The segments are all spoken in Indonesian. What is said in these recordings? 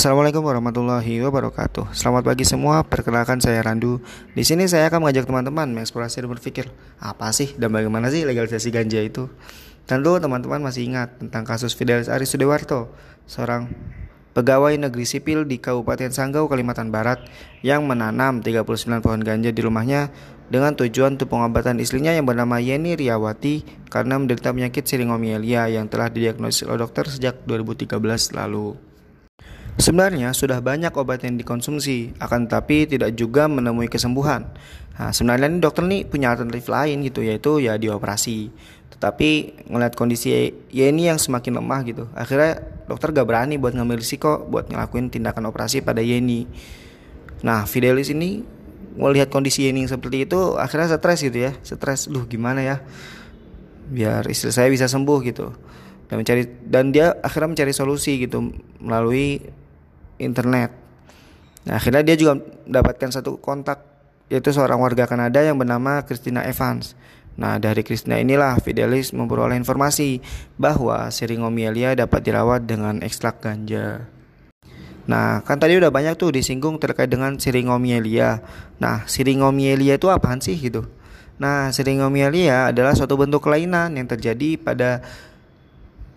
Assalamualaikum warahmatullahi wabarakatuh. Selamat pagi semua. Perkenalkan saya Randu. Di sini saya akan mengajak teman-teman mengeksplorasi dan berpikir apa sih dan bagaimana sih legalisasi ganja itu. Tentu teman-teman masih ingat tentang kasus Fidelis Ari Sudewarto, seorang pegawai negeri sipil di Kabupaten Sanggau, Kalimantan Barat yang menanam 39 pohon ganja di rumahnya dengan tujuan untuk pengobatan istrinya yang bernama Yeni Riawati karena menderita penyakit siringomialia yang telah didiagnosis oleh dokter sejak 2013 lalu. Sebenarnya sudah banyak obat yang dikonsumsi, akan tetapi tidak juga menemui kesembuhan. Nah, sebenarnya ini dokter nih punya alternatif lain gitu, yaitu ya dioperasi. Tetapi ngeliat kondisi Yeni yang semakin lemah gitu, akhirnya dokter gak berani buat ngambil risiko buat ngelakuin tindakan operasi pada Yeni. Nah, Fidelis ini melihat kondisi Yeni seperti itu, akhirnya stres gitu ya, stres, duh gimana ya, biar istri saya bisa sembuh gitu dan mencari dan dia akhirnya mencari solusi gitu melalui internet. Nah, akhirnya dia juga mendapatkan satu kontak yaitu seorang warga Kanada yang bernama Christina Evans. Nah, dari Christina inilah Fidelis memperoleh informasi bahwa siringomialia dapat dirawat dengan ekstrak ganja. Nah, kan tadi udah banyak tuh disinggung terkait dengan siringomialia. Nah, siringomialia itu apaan sih gitu? Nah, siringomialia adalah suatu bentuk kelainan yang terjadi pada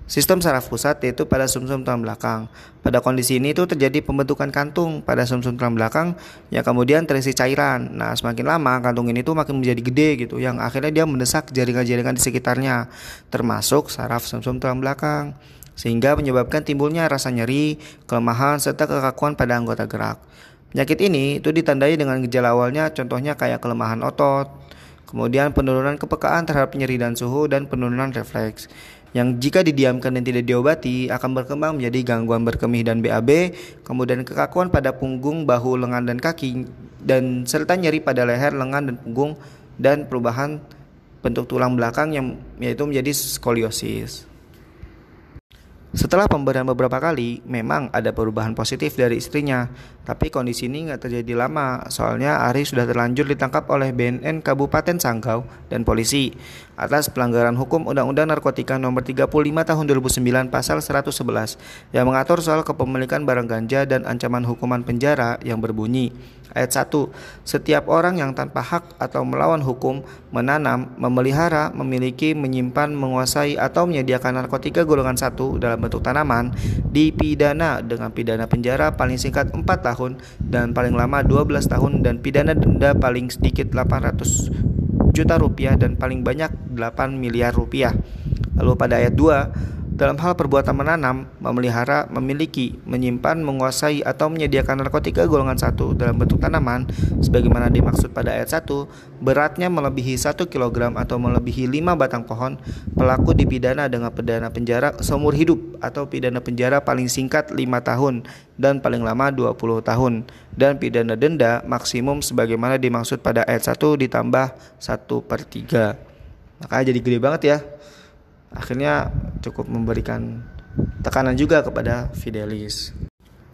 Sistem saraf pusat yaitu pada sumsum -sum tulang belakang. Pada kondisi ini itu terjadi pembentukan kantung pada sumsum -sum tulang belakang yang kemudian terisi cairan. Nah, semakin lama kantung ini tuh makin menjadi gede gitu yang akhirnya dia mendesak jaringan-jaringan di sekitarnya termasuk saraf sumsum -sum tulang belakang sehingga menyebabkan timbulnya rasa nyeri, kelemahan serta kekakuan pada anggota gerak. Penyakit ini itu ditandai dengan gejala awalnya contohnya kayak kelemahan otot, kemudian penurunan kepekaan terhadap nyeri dan suhu dan penurunan refleks yang jika didiamkan dan tidak diobati akan berkembang menjadi gangguan berkemih dan BAB, kemudian kekakuan pada punggung, bahu, lengan dan kaki dan serta nyeri pada leher, lengan dan punggung dan perubahan bentuk tulang belakang yang yaitu menjadi skoliosis. Setelah pemberian beberapa kali, memang ada perubahan positif dari istrinya, tapi kondisi ini nggak terjadi lama, soalnya Ari sudah terlanjur ditangkap oleh BNN Kabupaten Sanggau dan polisi. Atas pelanggaran hukum Undang-Undang Narkotika Nomor 35 Tahun 2009 Pasal 111 yang mengatur soal kepemilikan barang ganja dan ancaman hukuman penjara yang berbunyi Ayat 1. Setiap orang yang tanpa hak atau melawan hukum menanam, memelihara, memiliki, menyimpan, menguasai atau menyediakan narkotika golongan 1 dalam bentuk tanaman dipidana dengan pidana penjara paling singkat 4 tahun dan paling lama 12 tahun dan pidana denda paling sedikit 800 juta rupiah dan paling banyak 8 miliar rupiah. Lalu pada ayat 2 dalam hal perbuatan menanam, memelihara, memiliki, menyimpan, menguasai atau menyediakan narkotika golongan satu dalam bentuk tanaman sebagaimana dimaksud pada ayat 1, beratnya melebihi 1 kg atau melebihi 5 batang pohon, pelaku dipidana dengan pidana penjara seumur hidup atau pidana penjara paling singkat 5 tahun dan paling lama 20 tahun dan pidana denda maksimum sebagaimana dimaksud pada ayat 1 ditambah 1 per 3. Makanya jadi gede banget ya akhirnya cukup memberikan tekanan juga kepada Fidelis.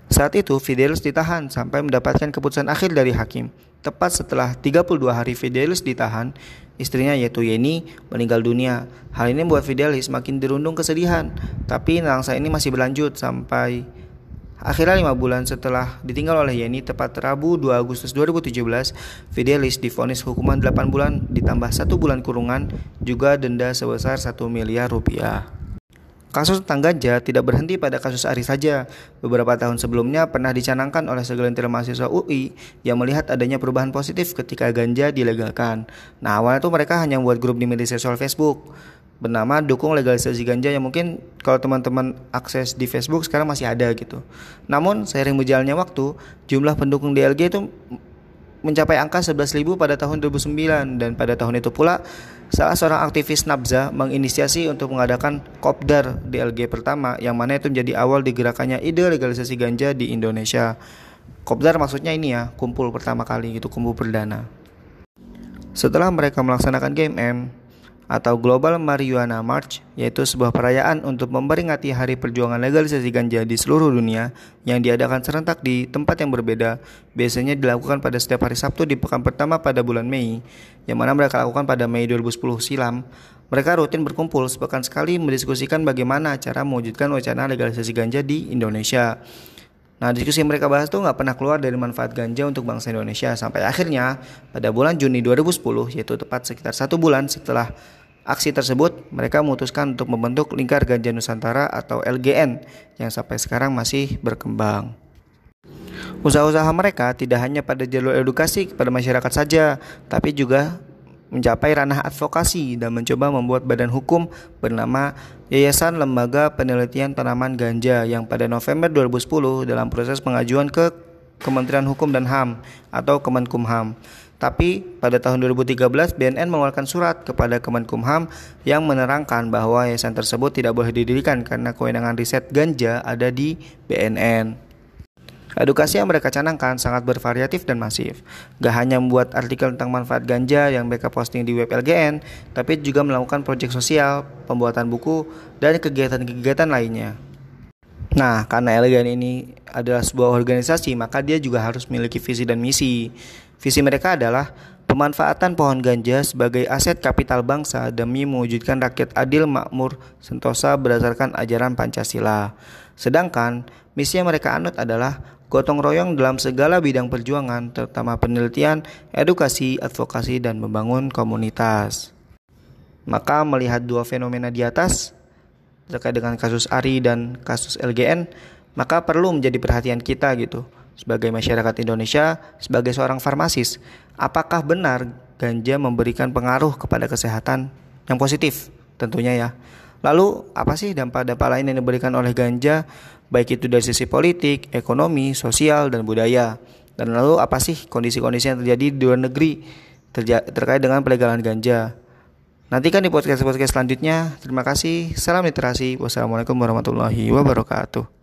Saat itu Fidelis ditahan sampai mendapatkan keputusan akhir dari hakim. Tepat setelah 32 hari Fidelis ditahan, istrinya yaitu Yeni meninggal dunia. Hal ini membuat Fidelis makin dirundung kesedihan. Tapi nangsa ini masih berlanjut sampai Akhirnya lima bulan setelah ditinggal oleh Yeni, tepat Rabu 2 Agustus 2017, Fidelis difonis hukuman 8 bulan ditambah satu bulan kurungan, juga denda sebesar 1 miliar rupiah. Kasus tentang ganja tidak berhenti pada kasus Ari saja. Beberapa tahun sebelumnya pernah dicanangkan oleh segelintir mahasiswa UI yang melihat adanya perubahan positif ketika ganja dilegalkan. Nah awalnya tuh mereka hanya membuat grup di media sosial Facebook bernama dukung legalisasi ganja yang mungkin kalau teman-teman akses di Facebook sekarang masih ada gitu. Namun seiring berjalannya waktu, jumlah pendukung DLG itu mencapai angka 11.000 pada tahun 2009 dan pada tahun itu pula salah seorang aktivis Nabza menginisiasi untuk mengadakan Kopdar DLG pertama yang mana itu menjadi awal digerakannya ide legalisasi ganja di Indonesia. Kopdar maksudnya ini ya, kumpul pertama kali gitu, kumpul perdana. Setelah mereka melaksanakan Game M, atau Global Marijuana March, yaitu sebuah perayaan untuk memperingati Hari Perjuangan Legalisasi Ganja di seluruh dunia yang diadakan serentak di tempat yang berbeda. Biasanya dilakukan pada setiap hari Sabtu di pekan pertama pada bulan Mei, yang mana mereka lakukan pada Mei 2010 silam. Mereka rutin berkumpul sepekan sekali mendiskusikan bagaimana cara mewujudkan wacana legalisasi ganja di Indonesia. Nah diskusi mereka bahas tuh nggak pernah keluar dari manfaat ganja untuk bangsa Indonesia sampai akhirnya pada bulan Juni 2010 yaitu tepat sekitar satu bulan setelah aksi tersebut mereka memutuskan untuk membentuk Lingkar Ganja Nusantara atau LGN yang sampai sekarang masih berkembang. Usaha-usaha mereka tidak hanya pada jalur edukasi kepada masyarakat saja, tapi juga mencapai ranah advokasi dan mencoba membuat badan hukum bernama Yayasan Lembaga Penelitian Tanaman Ganja yang pada November 2010 dalam proses pengajuan ke Kementerian Hukum dan HAM atau Kemenkumham. Tapi pada tahun 2013 BNN mengeluarkan surat kepada Kemenkumham yang menerangkan bahwa yayasan tersebut tidak boleh didirikan karena kewenangan riset ganja ada di BNN. Edukasi yang mereka canangkan sangat bervariatif dan masif. Gak hanya membuat artikel tentang manfaat ganja yang mereka posting di web LGN, tapi juga melakukan proyek sosial, pembuatan buku, dan kegiatan-kegiatan lainnya. Nah, karena LGN ini adalah sebuah organisasi, maka dia juga harus memiliki visi dan misi. Visi mereka adalah pemanfaatan pohon ganja sebagai aset kapital bangsa demi mewujudkan rakyat adil, makmur, sentosa berdasarkan ajaran Pancasila. Sedangkan misi yang mereka anut adalah gotong royong dalam segala bidang perjuangan, terutama penelitian, edukasi, advokasi, dan membangun komunitas. Maka melihat dua fenomena di atas, terkait dengan kasus Ari dan kasus LGN, maka perlu menjadi perhatian kita gitu. Sebagai masyarakat Indonesia, sebagai seorang farmasis, apakah benar ganja memberikan pengaruh kepada kesehatan yang positif? Tentunya ya. Lalu apa sih dampak-dampak lain yang diberikan oleh ganja baik itu dari sisi politik, ekonomi, sosial, dan budaya. Dan lalu apa sih kondisi-kondisi yang terjadi di luar negeri terkait dengan pelegalan ganja? Nantikan di podcast-podcast selanjutnya. Terima kasih. Salam literasi. Wassalamualaikum warahmatullahi wabarakatuh.